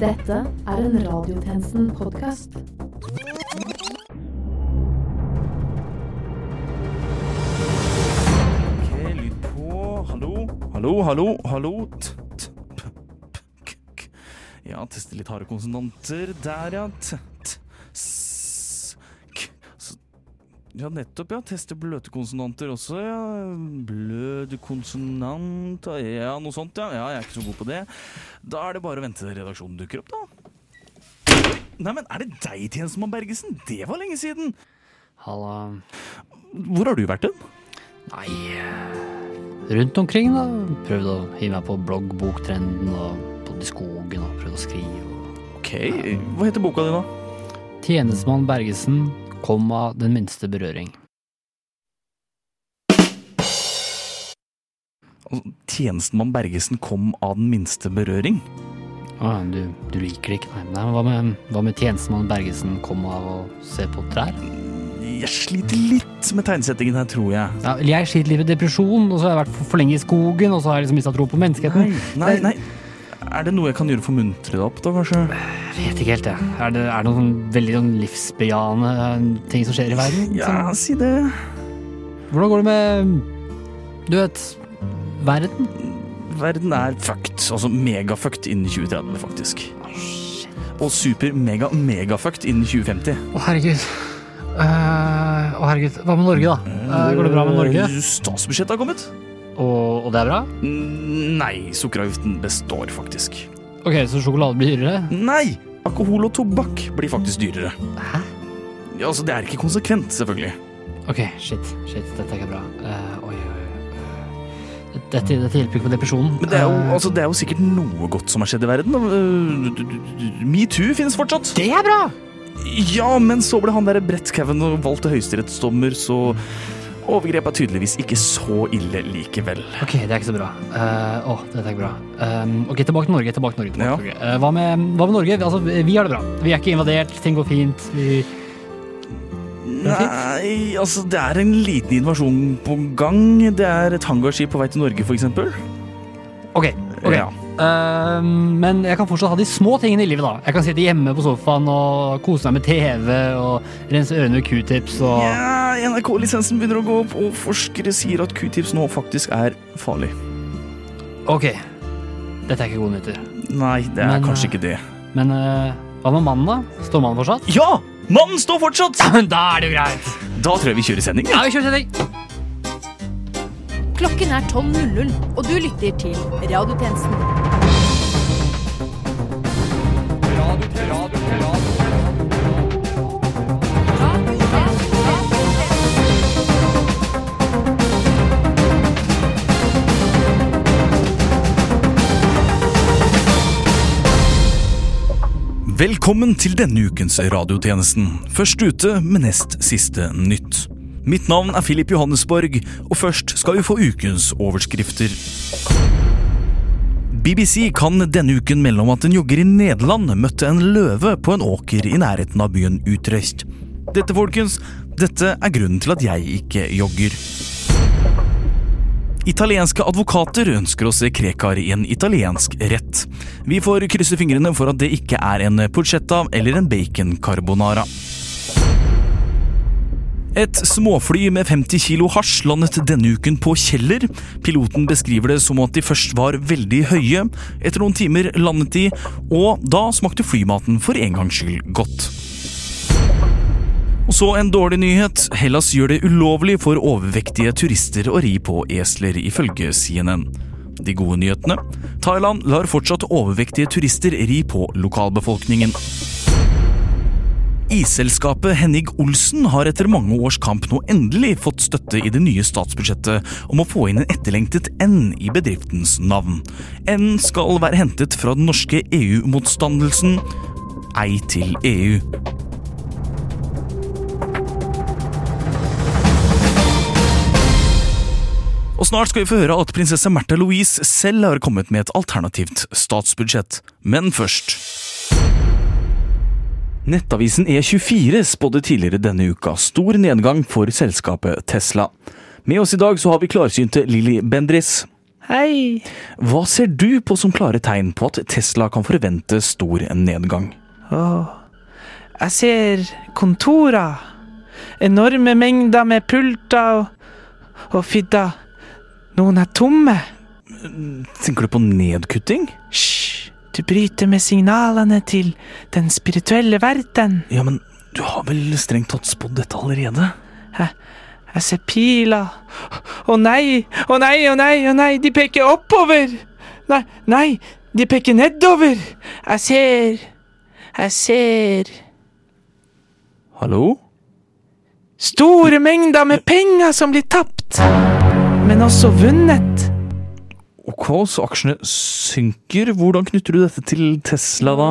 Dette er en Radiotjenesten-podkast. Ok, lyd på. Hallo, hallo, hallo, hallo. T, t, p, p, k, k. Ja, teste litt harde konsonanter. Der, ja. T, t, s, k. Så, ja, nettopp, ja. Teste bløte konsonanter også, ja. Bløde konsonant Ja, noe sånt, ja. Ja, jeg er ikke så god på det. Da er det bare å vente til redaksjonen dukker opp, da. Nei, men er det deg, Tjenestemann Bergesen? Det var lenge siden. Halla. Hvor har du vært hen? Nei Rundt omkring, da. Prøvd å hive meg på bloggboktrenden og bodd i skogen og prøvd å skrive. og- Ok, hva heter boka di, da? Tjenestemann Bergesen, komma den minste berøring. Altså, Tjenestemann Bergesen kom av den minste berøring. Ah, du, du liker det ikke, nei. nei men hva med, hva med tjenestemann Bergesen kom av å se på trær? Jeg sliter litt med tegnsettingen her, tror jeg. Ja, jeg sliter litt med depresjon, og så har jeg vært for, for lenge i skogen, og så har jeg liksom mista tro på menneskeheten. Nei, nei. Er det noe jeg kan gjøre for å muntre deg opp, da, kanskje? Vet ikke helt, jeg. Er det, er det noen sånn veldig noen livsbejaende eh, ting som skjer i verden? Ja, Sånn, si det. hvordan går det med Du vet verden? Verden er fucked. Altså megafucked innen 2030, faktisk. Og super-mega-megafucked innen 2050. Å, herregud. Uh, Å, herregud. Hva med Norge, da? Uh, går det bra med Norge? Eh, Statsbudsjettet har kommet. Og, og det er bra? Nei, sukkeravgiften består faktisk. Ok, så sjokolade blir dyrere? Nei! Alkohol og tobakk blir faktisk dyrere. Hæ? Ja, altså, Det er ikke konsekvent, selvfølgelig. Ok, shit. Shit, dette er ikke bra. Uh, oi, oi, oi. Dette, dette hjelper ikke på depresjonen. Men det er, jo, uh, altså, det er jo sikkert noe godt som har skjedd i verden. Uh, Metoo finnes fortsatt. det er bra! Ja, men så ble han der Brett Cavan valgt til høyesterettsdommer, så overgrep er tydeligvis ikke så ille likevel. Ok, det er ikke så bra. Uh, oh, dette er ikke bra. Um, ok, tilbake til Norge. tilbake til Norge, tilbake Ja. til Norge. Uh, hva, med, hva med Norge? Altså, vi har det bra. Vi er ikke invadert, ting går fint. Vi... Nei, altså det er en liten invasjon på gang. Det er et hangarskip på vei til Norge, eksempel. Ok, ok. Ja. Eh, men jeg kan fortsatt ha de små tingene i livet, da. Jeg kan sitte hjemme på sofaen og kose meg med TV og rense ørene med q-tips og Ja, NRK-lisensen begynner å gå opp, og forskere sier at q-tips nå faktisk er farlig. Ok. Dette er ikke gode nyheter. Nei, det er Men, kanskje eh, ikke det. Men eh, hva med mannen, da? Står mannen fortsatt? Ja! Mannen står fortsatt! Ja, men da er det jo greit. Da tror jeg vi kjører sending. Ja, vi kjører sending. Klokken er 12.00, og du lytter til Radiotjenesten. Velkommen til denne ukens radiotjenesten. Først ute med nest siste nytt. Mitt navn er Filip Johannesborg, og først skal vi få ukens overskrifter. BBC kan denne uken melde om at en jogger i Nederland møtte en løve på en åker i nærheten av byen Utrecht. Dette, folkens, dette er grunnen til at jeg ikke jogger. Italienske advokater ønsker å se Krekar i en italiensk rett. Vi får krysse fingrene for at det ikke er en porchetta eller en bacon carbonara. Et småfly med 50 kilo hasj landet denne uken på Kjeller. Piloten beskriver det som at de først var veldig høye. Etter noen timer landet de, og da smakte flymaten for en gangs skyld godt. Og så en dårlig nyhet. Hellas gjør det ulovlig for overvektige turister å ri på esler, ifølge CNN. De gode nyhetene? Thailand lar fortsatt overvektige turister ri på lokalbefolkningen. Isselskapet Henning Olsen har etter mange års kamp nå endelig fått støtte i det nye statsbudsjettet om å få inn en etterlengtet N i bedriftens navn. N skal være hentet fra den norske EU-motstandelsen Ei til EU. Og snart skal vi få høre at prinsesse Märtha Louise selv har kommet med et alternativt statsbudsjett. Men først Nettavisen E24 spådde tidligere denne uka stor nedgang for selskapet Tesla. Med oss i dag så har vi klarsynte Lilly Bendris. Hei. Hva ser du på som klare tegn på at Tesla kan forvente stor nedgang? Åh. Jeg ser kontorer. Enorme mengder med pulter og, og. Noen er tomme. Tenker du på nedkutting? Hysj, du bryter med signalene til den spirituelle verden. Ja, men du har vel strengt tatt spådd dette allerede? Jeg ser piler. Å nei, å nei, å nei, å nei, de peker oppover. Nei, nei, de peker nedover. Jeg ser Jeg ser Hallo? store mengder med penger som blir tapt, men også vunnet. Ok, så aksjene synker. Hvordan knytter du dette til Tesla, da?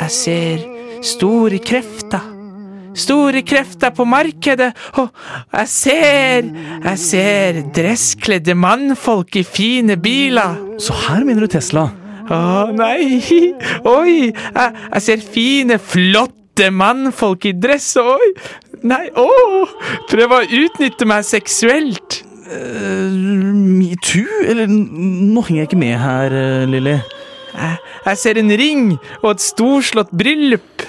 Jeg ser store krefter. Store krefter på markedet, og jeg ser Jeg ser dresskledde mannfolk i fine biler. Så her mener du Tesla? Å nei! Oi! Jeg, jeg ser fine, flotte mannfolk i dress. Oi! Nei, å! Prøv å utnytte meg seksuelt. Uh, Metoo? Eller nå henger jeg ikke med her, uh, Lilly. Jeg, jeg ser en ring og et storslått bryllup.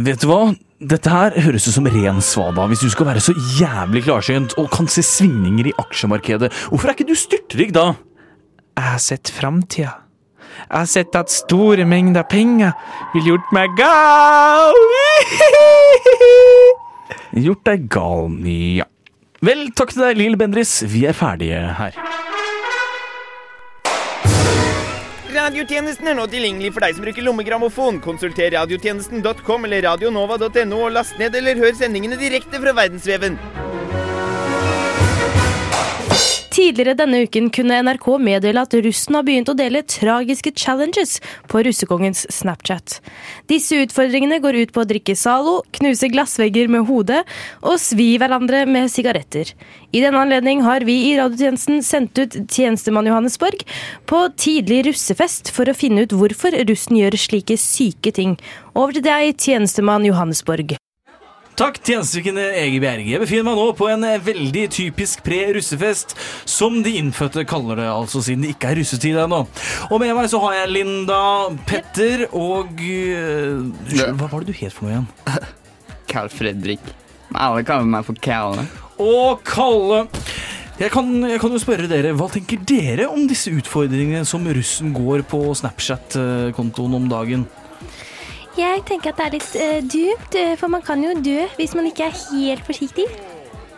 Vet du hva? Dette her høres ut som ren svada. Hvis du skal være så jævlig klarsynt og kan se svingninger i aksjemarkedet, hvorfor er ikke du styrtrik da? Jeg har sett framtida. Jeg har sett at store mengder penger ville gjort meg gal. Gjort deg gal, ja. Vel, takk til deg, Lill Bendris. Vi er ferdige her. Radiotjenesten er nå tilgjengelig for deg som bruker lommegrammofon. Konsulter radiotjenesten.com eller radionova.no og last ned eller hør sendingene direkte fra verdensveven. Tidligere denne uken kunne NRK meddele at russen har begynt å dele tragiske challenges på russekongens Snapchat. Disse utfordringene går ut på å drikke Zalo, knuse glassvegger med hodet og svi hverandre med sigaretter. I denne anledning har vi i radiotjenesten sendt ut tjenestemann Johannesborg på tidlig russefest for å finne ut hvorfor russen gjør slike syke ting. Over til deg, tjenestemann Johannesborg. Takk, tjenestevikende Ege Bjerge. Jeg befinner meg nå på en eh, veldig typisk pre-russefest, som de innfødte kaller det, altså siden det ikke er russetid ennå. Og med meg så har jeg Linda, Petter og eh, Unnskyld, hva var det du het for noe igjen? Carl Fredrik. Alle kaller meg for Kalle. Og Kalle. Jeg kan, jeg kan jo spørre dere, Hva tenker dere om disse utfordringene som russen går på Snapchat-kontoen om dagen? Jeg tenker at det er litt eh, dumt, eh, for man kan jo dø hvis man ikke er helt forsiktig.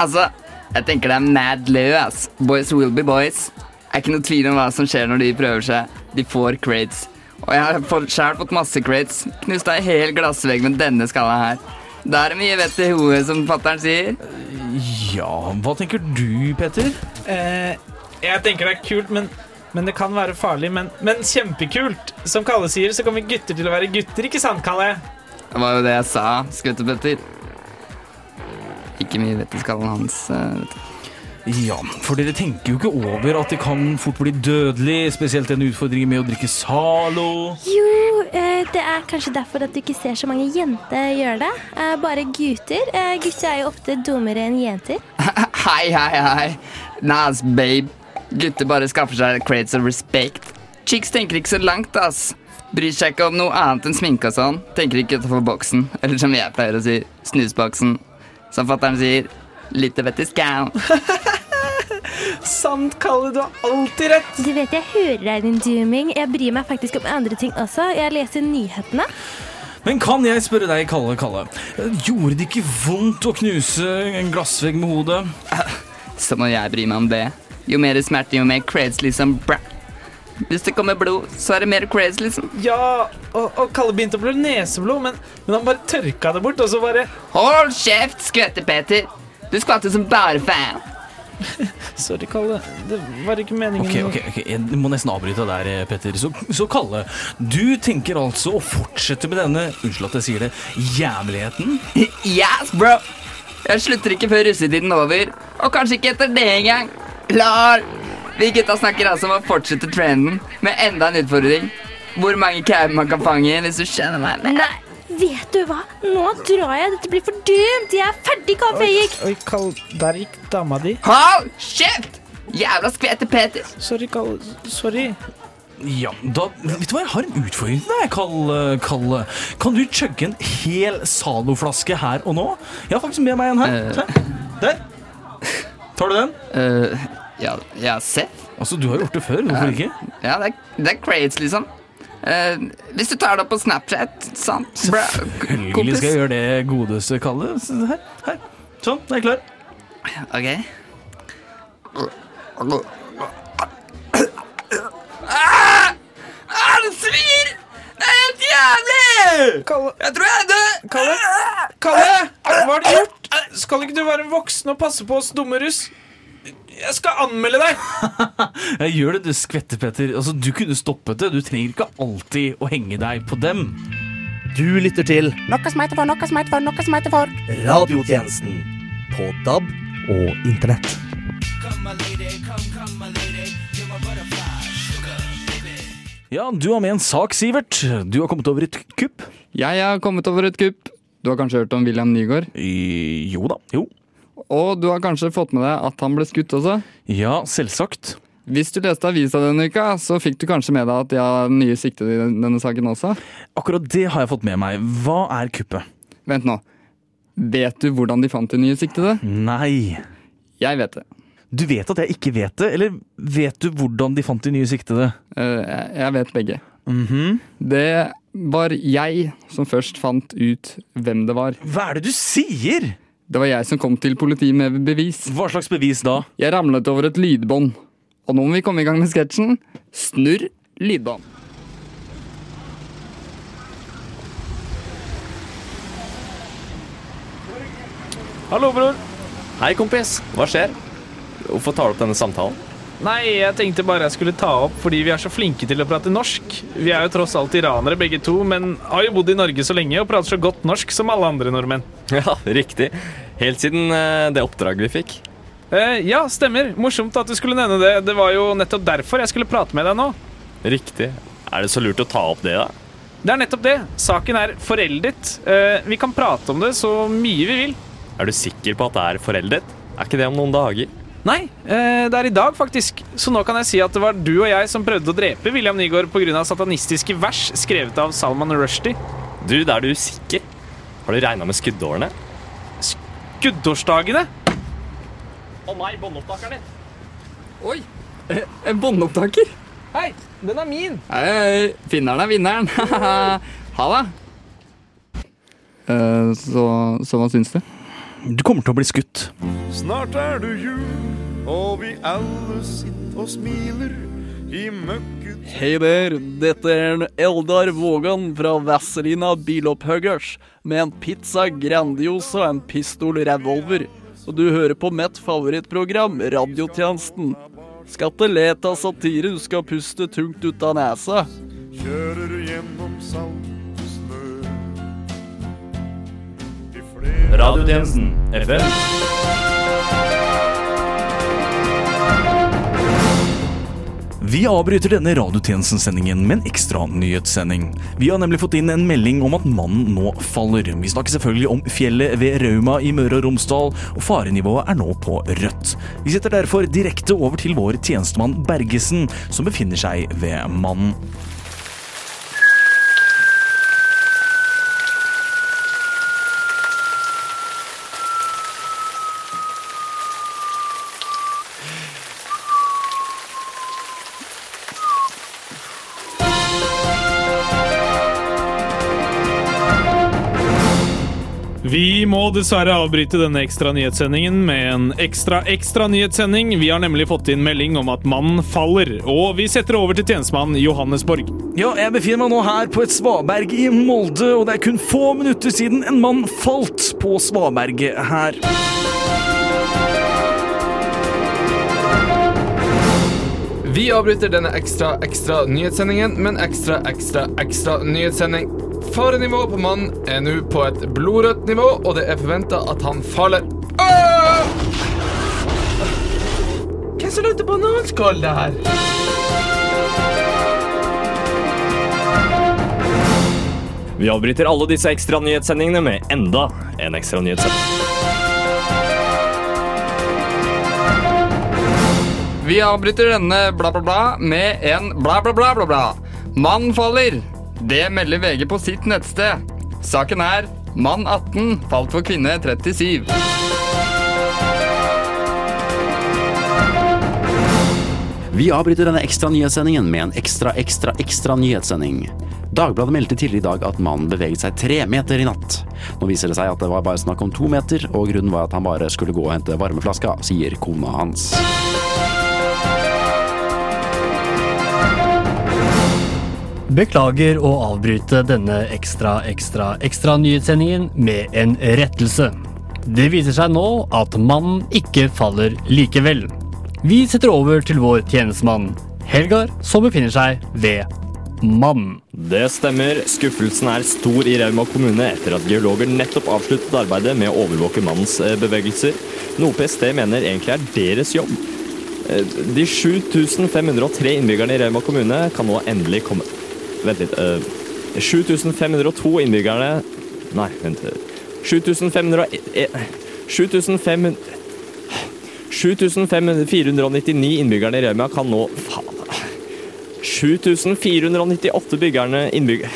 Altså, jeg tenker det er mad lø, ass. Boys will be boys. Er ikke noe tvil om hva som skjer når de prøver seg. De får crates. Og jeg har sjæl fått masse crates. Knust ei hel glassvegg med denne skalla her. Da er det mye vett i hodet, som fatter'n sier. Ja, hva tenker du, Petter? Eh, jeg tenker det er kult, men, men det kan være farlig. Men, men kjempekult. Som Kalle sier, så kommer gutter til å være gutter, ikke sant, Kalle? Det var jo det jeg sa, Skuttepetter. Ikke mye vett i skallen hans. eh, vet du. Ja, for dere tenker jo ikke over at det kan fort bli dødelig, spesielt den utfordringen med å drikke Zalo. Jo, eh, det er kanskje derfor at du ikke ser så mange jenter gjøre det. Eh, bare gutter. Gutter er jo ofte dummere enn jenter. Hei, hei, hei. Nice, babe. Gutter bare skaffer seg crates of respect. Chicks tenker ikke så langt, ass. Bryr seg ikke om noe annet enn sminke og sånn. Tenker ikke utenfor boksen. Eller som jeg pleier å si, snusboksen. Som fatter'n sier, litt vett i skau. Sant, Kalle. Du har alltid rett. Du vet, jeg hører deg, din dooming. Jeg bryr meg faktisk om andre ting også. Jeg leser nyhetene. Men kan jeg spørre deg, Kalle Kalle, gjorde det ikke vondt å knuse en glassvegg med hodet? Så må jeg bry meg om det. Jo mer smerte, jo mer creds, liksom. Bra. Hvis det kommer blod, så er det mer creds, liksom. Ja, og, og Kalle begynte å blø neseblod, men, men han bare tørka det bort, og så bare Hold kjeft, skvetter-Peter. Du skvatter som bare faen. Sorry, Kalle. Det var ikke meningen. Ok, ok, ok, Jeg må nesten avbryte der, eh, Petter. Så, så Kalle, du tenker altså å fortsette med denne unnskyld at jeg sier det, jævligheten? Yes, bro! Jeg slutter ikke før russetiden er over. Og kanskje ikke etter det engang. Klar! Vi gutta snakker altså om å fortsette trenden med enda en utfordring. Hvor mange kauer man kan fange, hvis du skjønner meg. Nei, vet du hva? Nå drar jeg. Dette blir for dumt. Jeg er ferdig, Carl Fredrik. Oi, Kalle, der gikk dama di. Hold kjeft! Jævla skvete Peter. Sorry, Kalle. Sorry. Ja, da, vet du hva, Jeg har en utfordring til deg, Kalle. Kalle. Kan du chugge en hel Zalo-flaske her og nå? Jeg har faktisk med meg en her. Uh. Se. Der. Tar du den? Uh, ja, ja, Seth? Altså, Du har gjort det før. Hvorfor ikke? Ja, det er, det er crates, liksom. Uh, hvis du tar det opp på Snapchat, sant? Bra, Selvfølgelig skal jeg gjøre det, godeste Kalle. Her. her. Sånn, da er jeg klar. Ok. Ah! Ah, det svir! Helt jævlig! Kalle, Jeg tror jeg er død! Kalle, Kalle, hva har du gjort? Skal ikke du være voksen og passe på oss dumme russ? Jeg skal anmelde deg! Jeg gjør det, du skvetter-Petter. Altså, du kunne stoppet det. Du trenger ikke alltid å henge deg på dem. Du lytter til Noe som heter for, noe som heter for, noe som heter for. Radiotjenesten på DAB og Internett. Ja, du har med en sak, Sivert. Du har kommet over et kupp. Jeg har kommet over et kupp. Du har kanskje hørt om William Nygaard? I, jo da. Jo. Og du har kanskje fått med deg at han ble skutt også? Ja, selvsagt. Hvis du leste avisa denne uka, så fikk du kanskje med deg at de har nye siktede i denne saken også? Akkurat det har jeg fått med meg. Hva er kuppet? Vent nå. Vet du hvordan de fant de nye siktede? Nei. Jeg vet det. Du vet at jeg ikke vet det, eller vet du hvordan de fant de nye siktede? Eh, jeg- vet begge. Mhm. Det var jeg som først fant ut hvem det var. Hva er det du sier? Det var jeg som kom til politiet med bevis. Hva slags bevis da? Jeg ramlet over et lydbånd. Og nå må vi komme i gang med sketsjen. Snurr lydbånd. Hallo, bror. Hei, kompis. Hva skjer? Hvorfor tar du opp denne samtalen? Nei, jeg tenkte bare jeg skulle ta opp fordi vi er så flinke til å prate norsk. Vi er jo tross alt iranere begge to, men har jo bodd i Norge så lenge og prater så godt norsk som alle andre nordmenn. Ja, riktig. Helt siden eh, det oppdraget vi fikk. Eh, ja, stemmer. Morsomt at du skulle nevne det. Det var jo nettopp derfor jeg skulle prate med deg nå. Riktig. Er det så lurt å ta opp det, da? Det er nettopp det. Saken er foreldet. Eh, vi kan prate om det så mye vi vil. Er du sikker på at det er foreldet? Er ikke det om noen dager? Nei, eh, det er i dag, faktisk. Så nå kan jeg si at det var du og jeg som prøvde å drepe William Nygaard pga. satanistiske vers skrevet av Salman Rushdie. Du, da er du sikker? Har du regna med skuddårene? Skuddårsdagene? Å nei, båndopptakeren din! Oi! eh, En båndopptaker. Hei, den er min! Hei, hei. Finneren er vinneren. ha det. Uh, så, så hva syns du? Du kommer til å bli skutt. Snart er det jul, og vi alle sitter og smiler i møkket Hei der, dette er en Eldar Vågan fra Vazelina Bilopphuggers med en pizza Grandiosa og en pistol revolver. Og du hører på mitt favorittprogram, Radiotjenesten. Skal ikke le av satire, du skal puste tungt ut av nesa. kjører gjennom salt Radiotjenesten FM. Vi avbryter denne radiotjenestensendingen med en ekstra nyhetssending. Vi har nemlig fått inn en melding om at mannen nå faller. Vi snakker selvfølgelig om fjellet ved Rauma i Møre og Romsdal, og farenivået er nå på rødt. Vi setter derfor direkte over til vår tjenestemann Bergesen, som befinner seg ved mannen. Vi må dessverre avbryte denne ekstra nyhetssendingen med en ekstra ekstra nyhetssending. Vi har nemlig fått inn melding om at mannen faller, og vi setter over til tjenestemann Johannesborg. Ja, jeg befinner meg nå her på et svaberg i Molde, og det er kun få minutter siden en mann falt på svaberget her. Vi avbryter denne ekstra ekstra nyhetssendingen med en ekstra ekstra ekstra nyhetssending. Farenivået på mannen er nå på et blodrødt nivå, og det er forventa at han faller. Åh! Hvem som lagde bananskall her? Vi avbryter alle disse ekstra nyhetssendingene med enda en ekstra nyhetssending. Vi avbryter denne bla, bla, bla med en bla, bla, bla, bla, bla. Mann faller. Det melder VG på sitt nettsted. Saken er mann 18 falt for kvinne 37. Vi avbryter denne ekstra nyhetssendingen med en ekstra, ekstra, ekstra nyhetssending. Dagbladet meldte tidligere i dag at mannen beveget seg tre meter i natt. Nå viser det seg at det var bare snakk om to meter, og grunnen var at han bare skulle gå og hente varmeflaska, sier kona hans. Beklager å avbryte denne ekstra, ekstra, ekstra nyhetssendingen med en rettelse. Det viser seg nå at mannen ikke faller likevel. Vi setter over til vår tjenestemann, Helgar, som befinner seg ved mann. Det stemmer. Skuffelsen er stor i Rauma kommune etter at geologer nettopp avsluttet arbeidet med å overvåke mannens eh, bevegelser, noe PST mener egentlig er deres jobb. Eh, De 7503 innbyggerne i Rauma kommune kan nå endelig komme Vent litt. Uh, 7502 innbyggerne Nei, vent. 7501 7500 7499 innbyggerne i Rauma kan nå Faen. 7498 byggerne innbygger...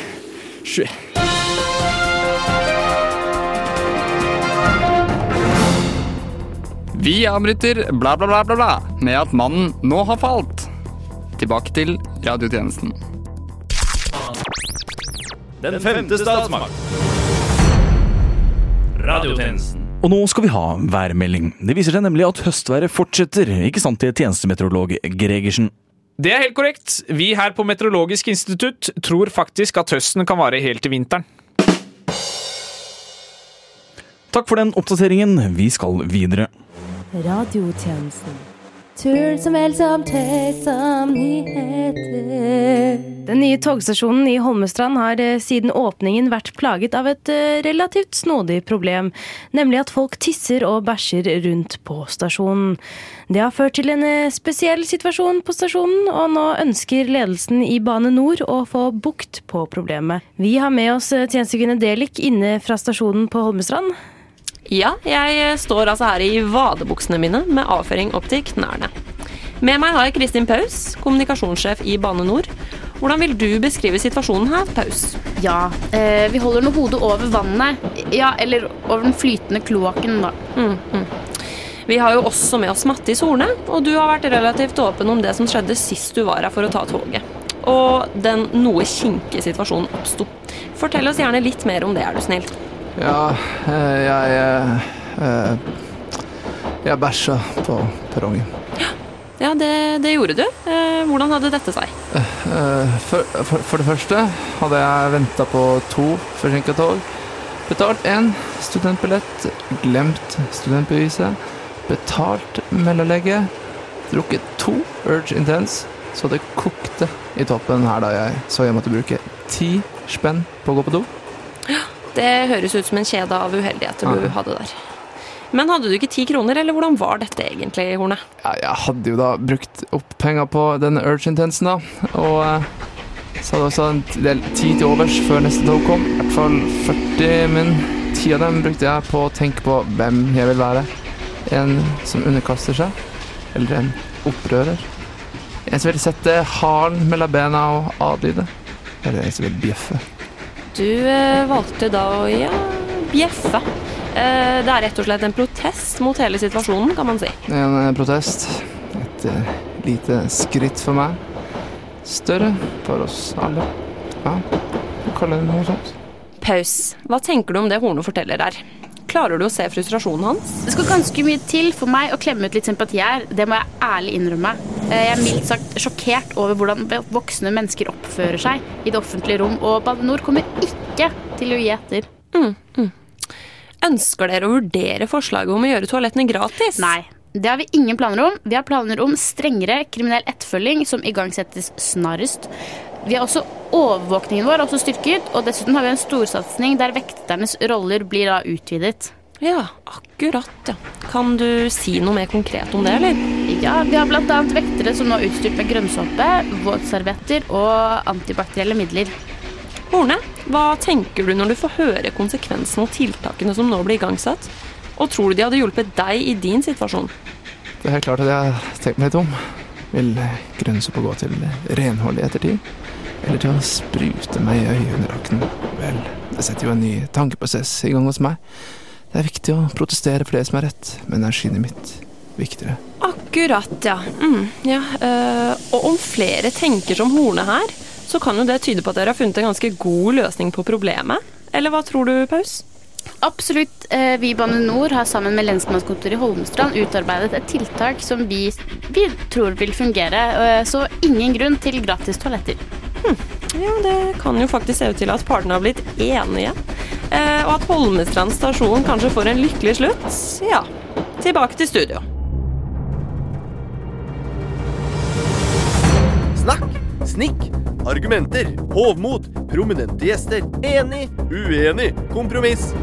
Vi avbryter bla, bla, bla, bla, bla med at mannen nå har falt. Tilbake til radiotjenesten. Den femte statsmakt. Radiotjenesten. Og nå skal vi ha værmelding. Det viser seg nemlig at høstværet fortsetter, ikke sant til tjenestemeteorolog Gregersen? Det er helt korrekt. Vi her på Meteorologisk institutt tror faktisk at høsten kan vare helt til vinteren. Takk for den oppdateringen. Vi skal videre. Radiotjenesten. Tull som vel som tøys som nyheter. Den nye togstasjonen i Holmestrand har eh, siden åpningen vært plaget av et eh, relativt snodig problem, nemlig at folk tisser og bæsjer rundt på stasjonen. Det har ført til en eh, spesiell situasjon på stasjonen, og nå ønsker ledelsen i Bane Nor å få bukt på problemet. Vi har med oss tjenestekvinne Delik inne fra stasjonen på Holmestrand. Ja, jeg står altså her i vadebuksene mine med avføring opp til knærne. Med meg har jeg Kristin Paus, kommunikasjonssjef i Bane Nor. Hvordan vil du beskrive situasjonen her, Paus? Ja, eh, vi holder nå hodet over vannet. Ja, eller over den flytende kloakken, da. Mm, mm. Vi har jo også med oss Mattis Horne, og du har vært relativt åpen om det som skjedde sist du var her for å ta toget. Og den noe kinkige situasjonen oppsto. Fortell oss gjerne litt mer om det, er du snill. Ja, jeg jeg eh, eh, Jeg bæsja på perrongen. Ja, det, det gjorde du. Eh, hvordan hadde dette seg? Eh, For, for, for det første hadde jeg venta på to forsinka tog. Betalt én studentbillett, glemt studentbeviset. Betalt mellomlegget. Drukket to Urge Intense, så det kokte i toppen her da jeg så jeg måtte bruke ti spenn på å gå på do. Det høres ut som en kjede av uheldigheter du hadde der. Men hadde du ikke ti kroner, eller hvordan var dette egentlig, Horne? Ja, jeg hadde jo da brukt opp penger på denne Urge Intensen, da. Og eh, så hadde jeg også en del tid til overs før neste tog kom. I hvert fall 40, min. ti av dem brukte jeg på å tenke på hvem jeg vil være. En som underkaster seg, eller en opprører. En som vil sette halen mellom bena og adlyde. Eller en som vil bjeffe. Du eh, valgte da å ja, bjeffe. Eh, det er rett og slett en protest mot hele situasjonen, kan man si. En eh, protest. Et eh, lite skritt for meg. Større for oss alle. Ja, kaller det noe sånt. Paus. Hva tenker du om det Horne forteller der? Klarer du å se frustrasjonen hans? Det skal ganske mye til for meg å klemme ut litt sympati her. Det må jeg ærlig innrømme. Eh, Jeg er mildt sagt sjokkert over hvordan voksne mennesker oppfører seg i det offentlige rom, og Bane NOR kommer ikke til å gi etter. Mm, mm. Ønsker dere å vurdere forslaget om å gjøre toalettene gratis? Nei. Det har vi ingen planer om. Vi har planer om strengere kriminell etterfølging som igangsettes snarest. Vi har også Overvåkningen vår er også styrket, og dessuten har vi en storsatsing der vekternes roller blir da utvidet. Ja, akkurat, ja. Kan du si noe mer konkret om det, eller? Ja, vi har bl.a. vektere som nå er utstyrt med grønnsåpe, våtservietter og antibakterielle midler. Horne, hva tenker du når du får høre konsekvensene og tiltakene som nå blir igangsatt? Og tror du de hadde hjulpet deg i din situasjon? Det er helt klart at jeg har tenkt meg litt om. Vil grønnsopp å gå til renhold i ettertid? Eller til å sprute meg i øyeunderlaken? Vel, det setter jo en ny tankeprosess i gang hos meg. Det er viktig å protestere for det som er rett, men er skinnet mitt viktigere? Akkurat, ja. Mm, ja. Uh, og om flere tenker som Horne her, så kan jo det tyde på at dere har funnet en ganske god løsning på problemet. Eller hva tror du, Paus? Absolutt. Eh, Vi i Bane NOR har sammen med lensmannskontoret i Holmestrand utarbeidet et tiltak som vi, vi tror vil fungere. eh, Så ingen grunn til gratis toaletter. Ja, det kan jo faktisk se ut til at partene har blitt enige. Eh, og at Holmestrand stasjon kanskje får en lykkelig slutt. Ja, tilbake til studio. Snakk, snikk, argumenter, hovmod, prominente gjester, enig, uenig, kompromiss.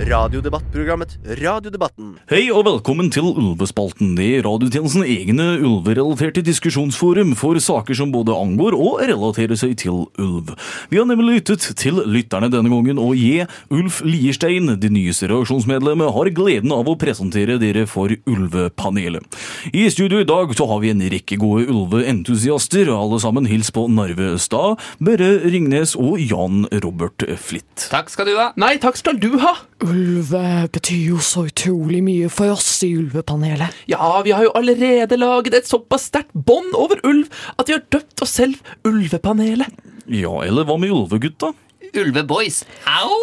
Radiodebattprogrammet Radiodebatten. Hei og velkommen til Ulvespalten, i er radiotjenesten egne ulverelaterte diskusjonsforum for saker som både angår og relaterer seg til ulv. Vi har nemlig lyttet til lytterne denne gangen, og jeg, Ulf Lierstein, det nyeste reaksjonsmedlemmet, har gleden av å presentere dere for Ulvepanelet. I studio i dag så har vi en rekke gode ulveentusiaster, alle sammen hils på Narve Stad, Børre Ringnes og Jan Robert Flitt. Takk skal du ha. Nei, takk skal du ha. Ulve betyr jo så utrolig mye for oss i Ulvepanelet. Ja, vi har jo allerede laget et såpass sterkt bånd over ulv at vi har døpt oss selv Ulvepanelet. Ja, eller hva med Ulvegutta? Ulveboys. Au!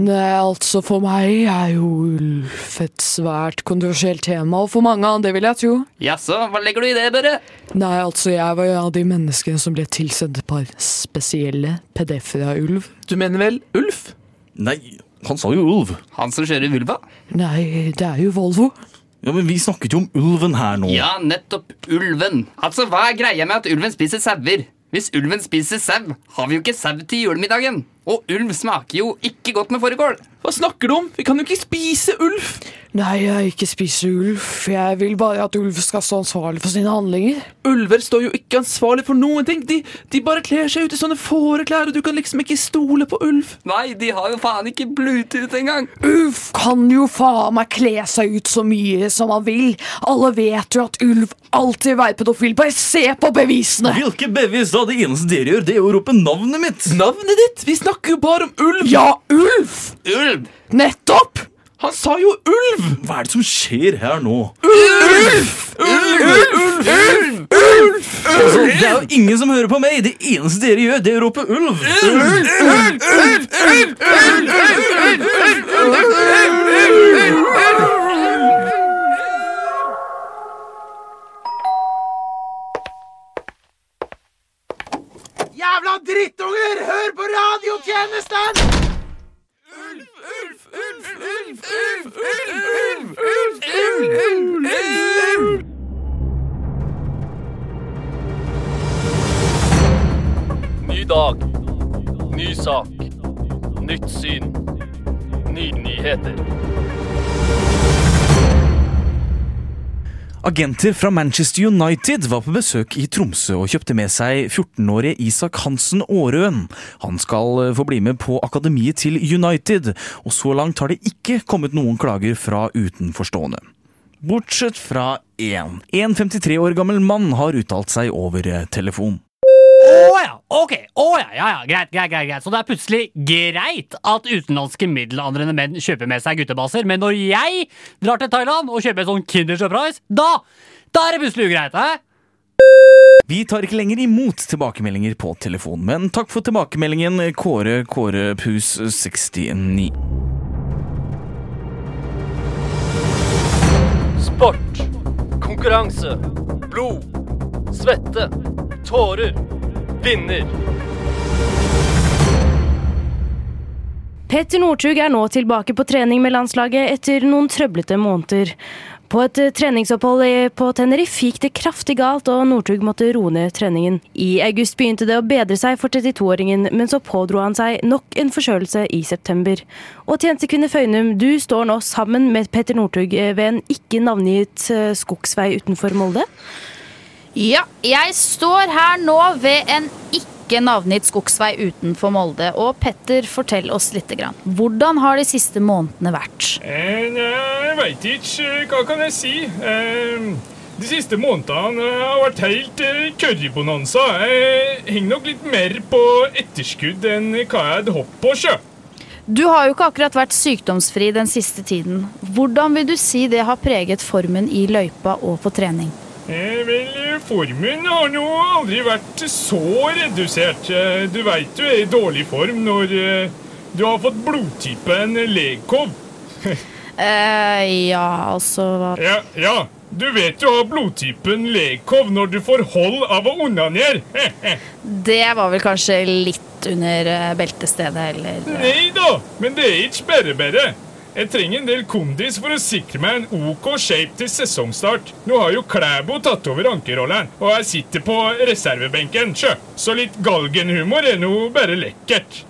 Nei, altså for meg er jo ulv et svært kontroversielt tema, og for mange andre, vil jeg tro. Jaså, hva legger du i det, Børre? Nei, altså jeg var en av de menneskene som ble tilsendt et par spesielle PDF-er av ulv. Du mener vel Ulf? Nei, han sa jo ulv. Han som kjører vulva? Nei, det er jo Volvo. Ja, men vi snakket jo om ulven her nå. Ja, nettopp ulven. Altså, hva er greia med at ulven spiser sauer? Hvis ulven spiser sau, har vi jo ikke sau til julemiddagen. Og ulv smaker jo ikke godt med fårikål. Hva snakker du om? Vi kan jo ikke spise ulv. Nei, jeg ikke spiser ulv. Jeg vil bare at ulv skal stå ansvarlig for sine handlinger. Ulver står jo ikke ansvarlig for noen ting. De, de bare kler seg ut i sånne fåreklær, og du kan liksom ikke stole på ulv. Nei, de har jo faen ikke Bluetooth engang. Ulv kan jo faen meg kle seg ut så mye som han vil. Alle vet jo at ulv alltid er pedofil. Bare se på bevisene! Hvilke bevis da? Det eneste dere gjør, det er å rope navnet mitt. Navnet ditt? Vi snakker jo bare om ulv. Ja, ulv! Ulv! Nettopp! Han sa jo ulv! Hva er det som skjer her nå? Ulv! Ulv! Ulv! Ulv! Ulv! Altså, det er jo ingen som hører på meg. Det eneste dere gjør, det er å rope ulv. Ulv! Jævla drittunger! Hør på radiotjenesten! Ny dag. Ny sak. Nytt syn. Nye nyheter. Agenter fra Manchester United var på besøk i Tromsø og kjøpte med seg 14-årige Isak Hansen Aarøen. Han skal eh, få bli med på akademiet til United, og så langt har det ikke kommet noen klager fra utenforstående. Bortsett fra én. En 53 år gammel mann har uttalt seg over eh, telefon. Å ja, ok, å ja, ja, ja, greit, greit, greit, greit. Så det er plutselig greit at utenlandske middelaldrende menn kjøper med seg guttebaser, men når jeg drar til Thailand og kjøper en sånn Kinder Surprise, da, da er det plutselig ugreit, hæ? Vi tar ikke lenger imot tilbakemeldinger på telefon, men takk for tilbakemeldingen, Kåre Kåre Pus 69. Sport. Konkurranse. Blod. Svette. Tårer. Vinner. Petter Northug er nå tilbake på trening med landslaget etter noen trøblete måneder. På et eh, treningsopphold på Tenerife gikk det kraftig galt, og Northug måtte roe ned treningen. I august begynte det å bedre seg for 32-åringen, men så pådro han seg nok en forkjølelse i september. Og tjenestekvinne Føynum, du står nå sammen med Petter Northug eh, ved en ikke navngitt eh, skogsvei utenfor Molde. Ja, jeg står her nå ved en ikke navngitt skogsvei utenfor Molde. Og Petter, fortell oss litt. Grann. Hvordan har de siste månedene vært? Eh, Jeg veit ikke. Hva kan jeg si? Eh, De siste månedene har vært helt eh, currybonanza. Jeg henger nok litt mer på etterskudd enn hva jeg hadde håpet på. sjø. Du har jo ikke akkurat vært sykdomsfri den siste tiden. Hvordan vil du si det har preget formen i løypa og på trening? Eh, vel, formen har nå aldri vært så redusert. Eh, Du veit du er i dårlig form når eh, du har fått blodtypen legkov. eh, ja, altså hva Ja, ja, du vet du har blodtypen legkov når du får hold av å onanere. Det var vel kanskje litt under eh, beltestedet, eller Nei da, men det er ikke bare bare. Jeg trenger en del kondis for å sikre meg en OK shape til sesongstart. Nå har jo Klæbo tatt over ankerrolleren, og jeg sitter på reservebenken, sjø. Så litt galgenhumor er nå bare lekkert.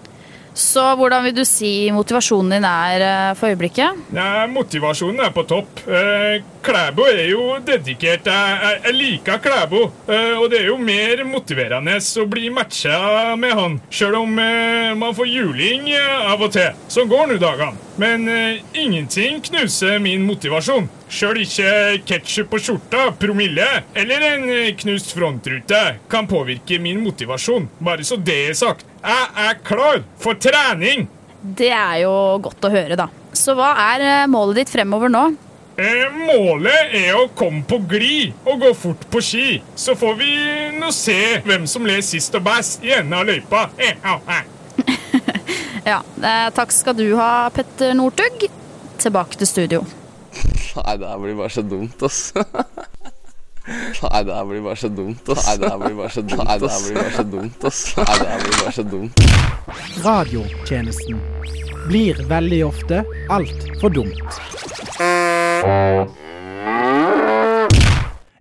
Så hvordan vil du si motivasjonen din er eh, for øyeblikket? Nei, Motivasjonen er på topp. Eh, Klæbo er jo dedikert. Jeg, jeg, liker Klæbo. Eh, og det er jo mer motiverende å bli matcha med han, sjøl om man får juling av og til. Sånn går nå dagene. Men ingenting knuser min motivasjon. Sjøl ikke ketsjup på skjorta, promille eller en eh, knust frontrute kan påvirke min motivasjon. Bare så det er sagt. Jeg er klar for trening! Det er jo godt å høre, da. Så hva er eh, målet ditt fremover nå? Eh, målet er å komme på glid og gå fort på ski. Så får vi nå se hvem som ler sist og best i enden av løypa. Eh, ah, eh. Ja, eh, Takk skal du ha, Petter Northug. Tilbake til studio. Nei, det her blir bare så dumt, ass. Nei, det her blir bare så dumt, ass. Nei, det her blir bare så dumt, ass. Nei, det her blir bare så dumt, ass. Nei, det her blir bare så dumt. Radiotjenesten blir veldig ofte altfor dumt.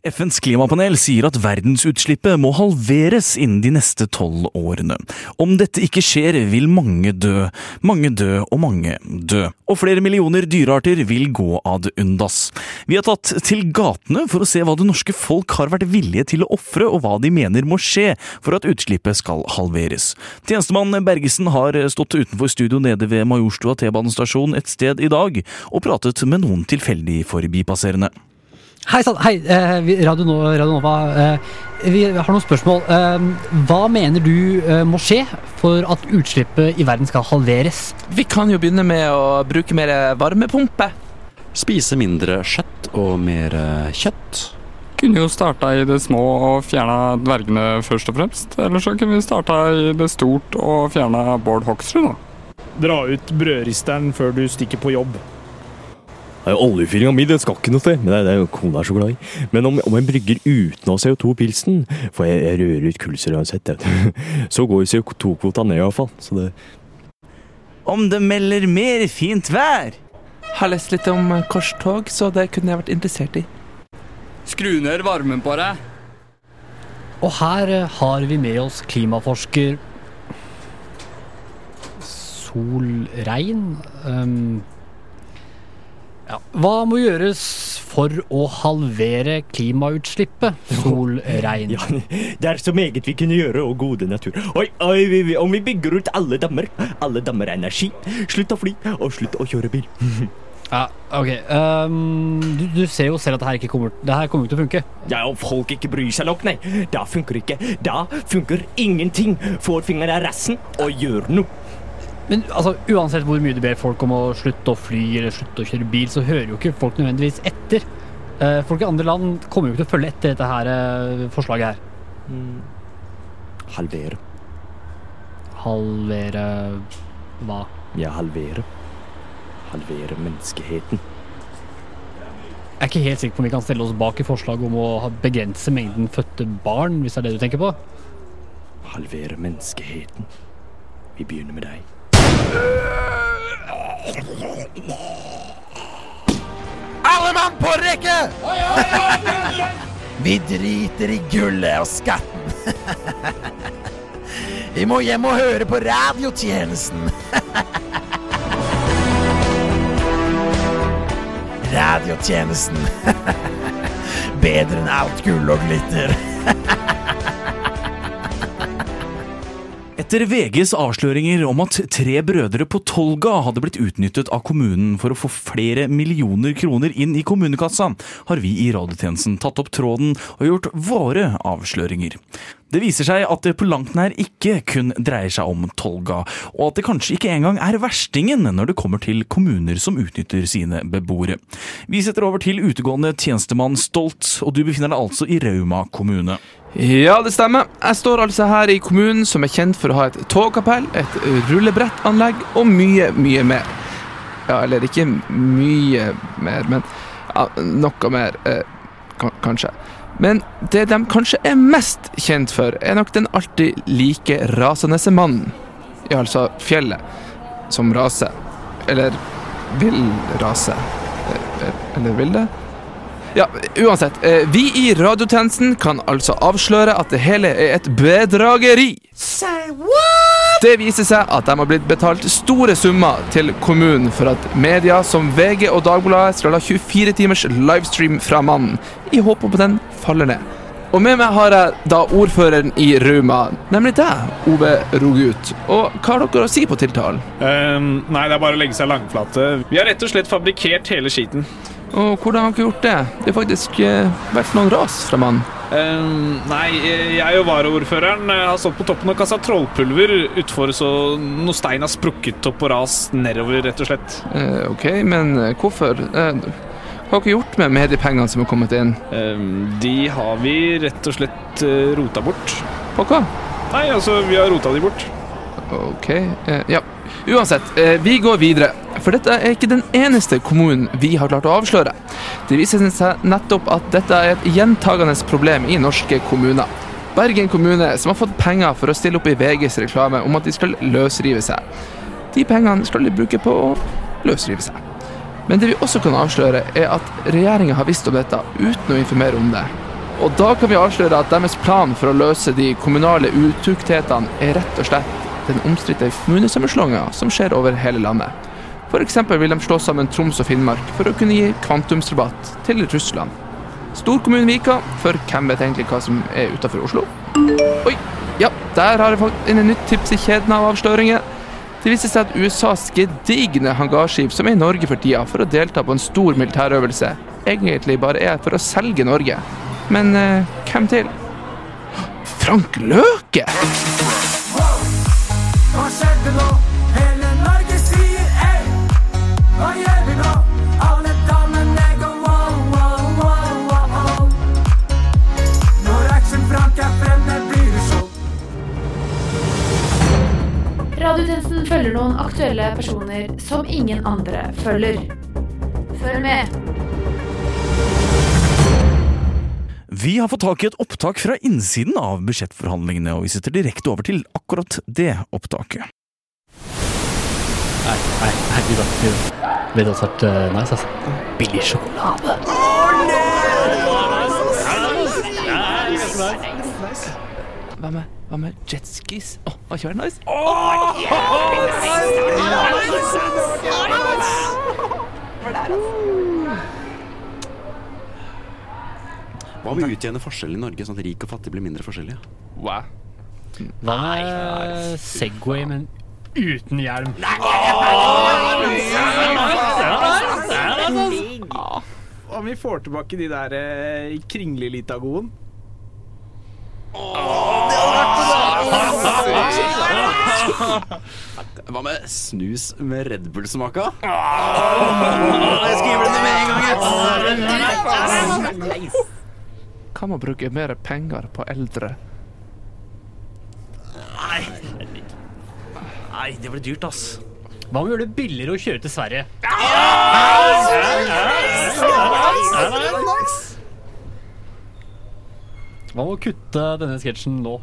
FNs klimapanel sier at verdensutslippet må halveres innen de neste tolv årene. Om dette ikke skjer, vil mange dø, mange dø og mange dø. Og flere millioner dyrearter vil gå ad undas. Vi har tatt til gatene for å se hva det norske folk har vært villige til å ofre, og hva de mener må skje for at utslippet skal halveres. Tjenestemann Bergesen har stått utenfor studio nede ved Majorstua T-banestasjon et sted i dag, og pratet med noen tilfeldig forbipasserende. Hei sann, hei, eh, Radio, Nova. Eh, vi har noen spørsmål. Eh, hva mener du må skje for at utslippet i verden skal halveres? Vi kan jo begynne med å bruke mer varmepumpe. Spise mindre kjøtt og mer kjøtt. Kunne jo starta i det små og fjerna dvergene først og fremst. Eller så kunne vi starta i det stort og fjerna Bård Hoksrud, da. Dra ut brødristeren før du stikker på jobb. Nei, Oljefyringa mi den skal ikke noe sted, men det er det er jo kona er så glad i. Men om, om jeg brygger uten å ha CO2-pilsen, for jeg, jeg rører ut kullsyre uansett, så går CO2-kvota ned iallfall. Så det Om det melder mer fint vær. Har lest litt om korstog, så det kunne jeg vært interessert i. Skru ned varmen på deg. Og her eh, har vi med oss klimaforsker Solrein. Um, ja. Hva må gjøres for å halvere klimautslippet, Solrein? Ja, det er så meget vi kunne gjøre, og gode natur. Oi, oi, vi, vi, om vi bygger ut alle dammer, alle dammer er energi, slutt å fly, og slutt å kjøre bil. Ja, ok. Um, du, du ser jo selv at det her ikke kommer, det her kommer ikke til å funke. Ja, og folk ikke bryr seg nok, nei. Da funker ikke. Da funker ingenting. Får fingeren i rassen og gjør noe. Men altså, uansett hvor mye du ber folk om å slutte å fly eller slutte å kjøre bil, så hører jo ikke folk nødvendigvis etter. Eh, folk i andre land kommer jo ikke til å følge etter dette her eh, forslaget her. Halvere. Halvere hva? Ja, halvere. Halvere menneskeheten. Jeg er ikke helt sikker på om vi kan stelle oss bak i forslaget om å begrense mengden fødte barn, hvis det er det du tenker på. Halvere menneskeheten. Vi begynner med deg. Alle mann på rekke! Vi driter i gullet og skatten. Vi må hjem og høre på radiotjenesten. Radiotjenesten. Bedre enn alt gull og glitter. Etter VGs avsløringer om at tre brødre på Tolga hadde blitt utnyttet av kommunen for å få flere millioner kroner inn i kommunekassa, har vi i radiotjenesten tatt opp tråden og gjort våre avsløringer. Det viser seg at det på langt nær ikke kun dreier seg om Tolga, og at det kanskje ikke engang er verstingen når det kommer til kommuner som utnytter sine beboere. Vi setter over til utegående tjenestemann Stolt, og du befinner deg altså i Rauma kommune. Ja, det stemmer. Jeg står altså her i kommunen som er kjent for å ha et togkapell, et rullebrettanlegg og mye, mye mer. Ja, eller ikke mye mer, men ja, noe mer, eh, kanskje. Men det de kanskje er mest kjent for, er nok den alltid like rasende mannen. Ja, altså fjellet, som raser. Eller vil rase. Eh, Eller vil det? Ja, uansett. eh, Vi i radiotjenesten kan altså avsløre at det hele er et bedrageri. Say what? Det viser seg at de har blitt betalt store summer til kommunen for at media som VG og Dagbladet skal ha 24 timers livestream fra mannen, i håp om at den faller ned. Og med meg har jeg da ordføreren i Rauma, nemlig deg, Ove Rogut. Og hva har dere å si på tiltalen? Um, nei, det er bare å legge seg langflate. Vi har rett og slett fabrikkert hele skiten. Og hvordan har dere gjort det? Det har faktisk eh, vært noen ras fra mannen. Uh, nei, jeg og varaordføreren eh, har stått på toppen og kasta trollpulver utfor, så noe stein har sprukket opp og rast nedover, rett og slett. Uh, ok, men eh, hvorfor? Uh, hva har dere gjort med mediepengene som har kommet inn? De har vi rett og slett eh, rota bort. På hva? Nei, altså, vi har rota de bort. Ok, eh, ja. Uansett, eh, vi går videre. For dette er ikke den eneste kommunen vi har klart å avsløre. Det viser seg nettopp at dette er et gjentagende problem i norske kommuner. Bergen kommune, som har fått penger for å stille opp i VGs reklame om at de skal løsrive seg. De pengene skal de bruke på å løsrive seg. Men det vi også kan avsløre, er at regjeringa har visst om dette uten å informere om det. Og da kan vi avsløre at deres plan for å løse de kommunale utuktighetene er rett og slett den omstridte kommunesammenslåinga som skjer over hele landet. F.eks. vil de slå sammen Troms og Finnmark for å kunne gi kvantumsrabatt til Russland. Storkommunen Vika, for hvem vet egentlig hva som er utafor Oslo? Oi, ja, der har jeg fått inn et nytt tips i kjeden av avsløringer. Det viser seg at USAs gedigne hangarskip som er i Norge for tida for å delta på en stor militærøvelse, egentlig bare er for å selge Norge. Men eh, hvem til? Frank Løke! Følger noen aktuelle personer som ingen andre følger. Følg med. Vi har fått tak i et opptak fra innsiden av budsjettforhandlingene, og vi sitter direkte over til akkurat det opptaket. Nei, nei, nei, vi da. Vi da. Som har vært eh, nice, altså? Billig sjokolade. Hva med, hva med jetskis? Åh, var ikke det nice? Hva med å utjevne forskjellen i Norge, sånn at rik og fattig blir mindre forskjellige? Wow. Hva med Segway, men uten hjelm? Om vi får tilbake de der eh, kringlelitagoen. Hva med snus med Red Bull-smaka? Jeg skriver det med en gang, Kan man bruke mer penger på eldre? Nei, det blir dyrt, ass. Hva om vi gjøre det billigere å kjøre til Sverige? Hva med må kutte denne sketsjen nå?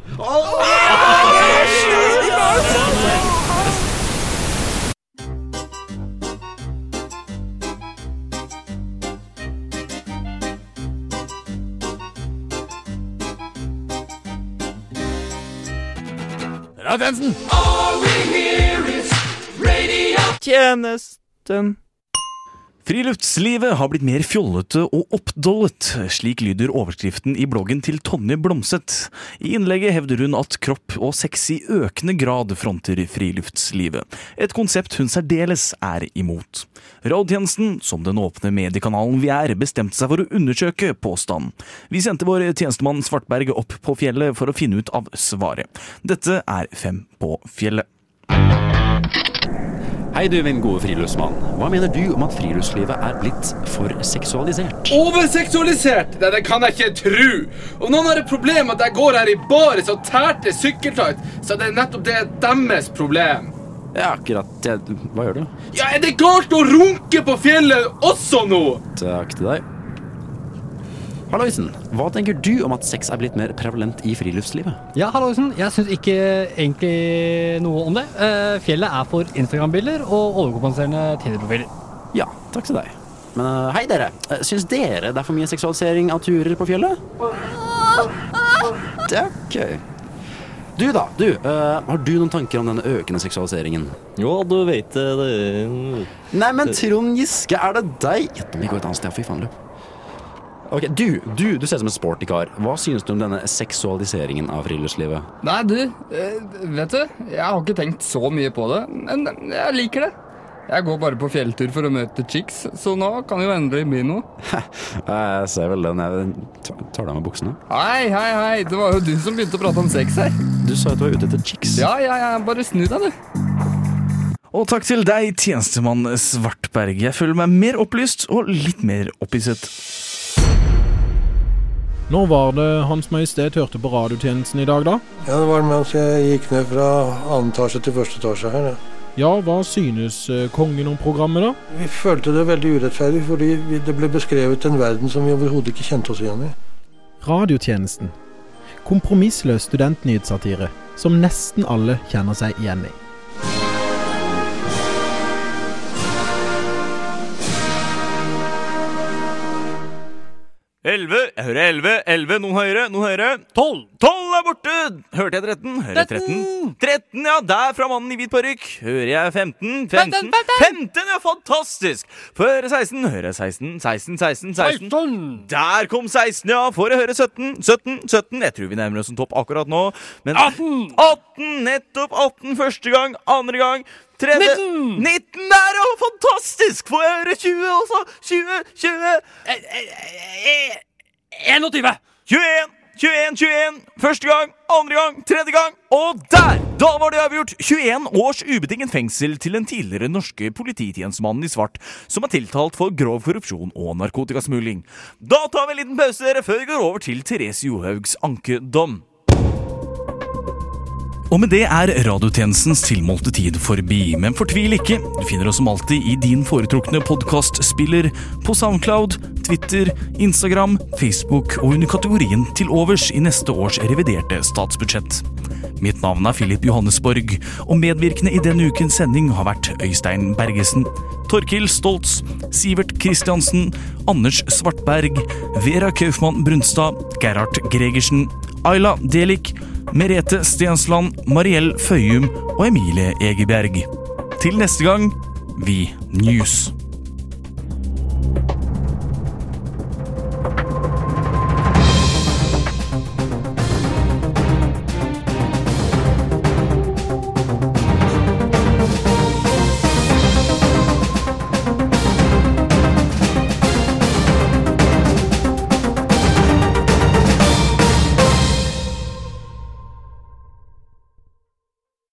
We hear is radio. Tjenesten. Friluftslivet har blitt mer fjollete og oppdollet. Slik lyder overskriften i bloggen til Tonje Blomseth. I innlegget hevder hun at kropp og sex i økende grad fronter friluftslivet. Et konsept hun særdeles er imot. Rådtjenesten, som den åpne mediekanalen vi er, bestemte seg for å undersøke påstanden. Vi sendte vår tjenestemann Svartberg opp på fjellet for å finne ut av svaret. Dette er Fem på fjellet. Hei du, min gode friluftsmann. Hva mener du om at friluftslivet er blitt for seksualisert? Overseksualisert? Det, det kan jeg ikke tro. Om noen har et problem at jeg går her i baris og tærte sykkeltight, så er det nettopp det deres problem. Ja, akkurat. det- Hva gjør du? Ja, Er det galt å runke på fjellet også nå? Takk til deg. Halloisen, hva tenker du om at sex er blitt mer prevalent i friluftslivet? Ja, halloisen. Jeg syns ikke egentlig noe om det. Eh, Fjellet er for Instagram-bilder og overkompenserende Tinder-profiler. Ja, takk til deg. Men eh, hei dere, Eh, syns dere det er for mye seksualisering av turer på fjellet? Det er ok. Du da, du. har du noen tanker om denne økende seksualiseringen? Jo, du vet det, Nei, men Trond Giske, er det deg? Gjett om vi går et annet sted, fy faen, du. Ok, du, du, du ser ut som en sporty kar. Hva synes du om denne seksualiseringen av friluftslivet? Nei, du, eh, vet du, jeg har ikke tenkt så mye på det, men jeg liker det. Jeg går bare på fjelltur for å møte chicks, så nå kan det jo endelig bli noe. Jeg ser vel den. Jeg tar tar deg med buksene. Hei, hei, hei, det var jo du som begynte å prate om sex her. Du sa at du var ute etter chicks. Ja, ja, ja, bare snu deg, du. Og takk til deg, tjenestemann Svartberg. Jeg føler meg mer opplyst og litt mer opphisset. Når var det Hans Majestet hørte på radiotjenesten i dag, da? Ja, det var mens jeg gikk ned fra annen etasje til første etasje her. Ja. Ja, hva synes eh, kongen om programmet, da? Vi følte det veldig urettferdig, fordi det ble beskrevet en verden som vi overhodet ikke kjente oss igjen i. Radiotjenesten. Kompromissløs studentnyhetssatire som nesten alle kjenner seg igjen i. Elleve, jeg hører elleve, elleve, noen høyere, noen høyere. Tolv! Tolv er borte! Hørte jeg 13? Hører jeg 13? 13, ja, der fra mannen i hvit parykk. Hører jeg 15? 15, 15, ja, fantastisk! Får jeg høre 16? Hører jeg 16? 16, 16, 16. Der kom 16, ja. Får jeg høre 17? 17, 17. Jeg tror vi nærmer oss en topp akkurat nå. Men 18! 18, nettopp 18 første gang, andre gang. Tredje 19! 19 der, ja! Fantastisk! Får jeg høre 20 også? 20, 20 21! 21, 21, 21. Første gang, andre gang, tredje gang. Og der! Da var det avgjort! 21 års ubetinget fengsel til den tidligere norske polititjenestemannen i svart som er tiltalt for grov korrupsjon og narkotikasmugling. Da tar vi en liten pause dere, før vi går over til Therese Johaugs ankedom. Og med det er radiotjenestens tilmålte tid forbi, men fortvil ikke. Du finner oss som alltid i din foretrukne podkastspiller, på Soundcloud, Twitter, Instagram, Facebook og under kategorien til overs i neste års reviderte statsbudsjett. Mitt navn er Philip Johannesborg, og medvirkende i denne ukens sending har vært Øystein Bergesen, Torkil Stoltz, Sivert Kristiansen, Anders Svartberg, Vera Kaufmann Brunstad, Gerhard Gregersen, Ayla Delik, Merete Stensland, Mariell Føyum og Emilie Egerberg. Til neste gang, vi News.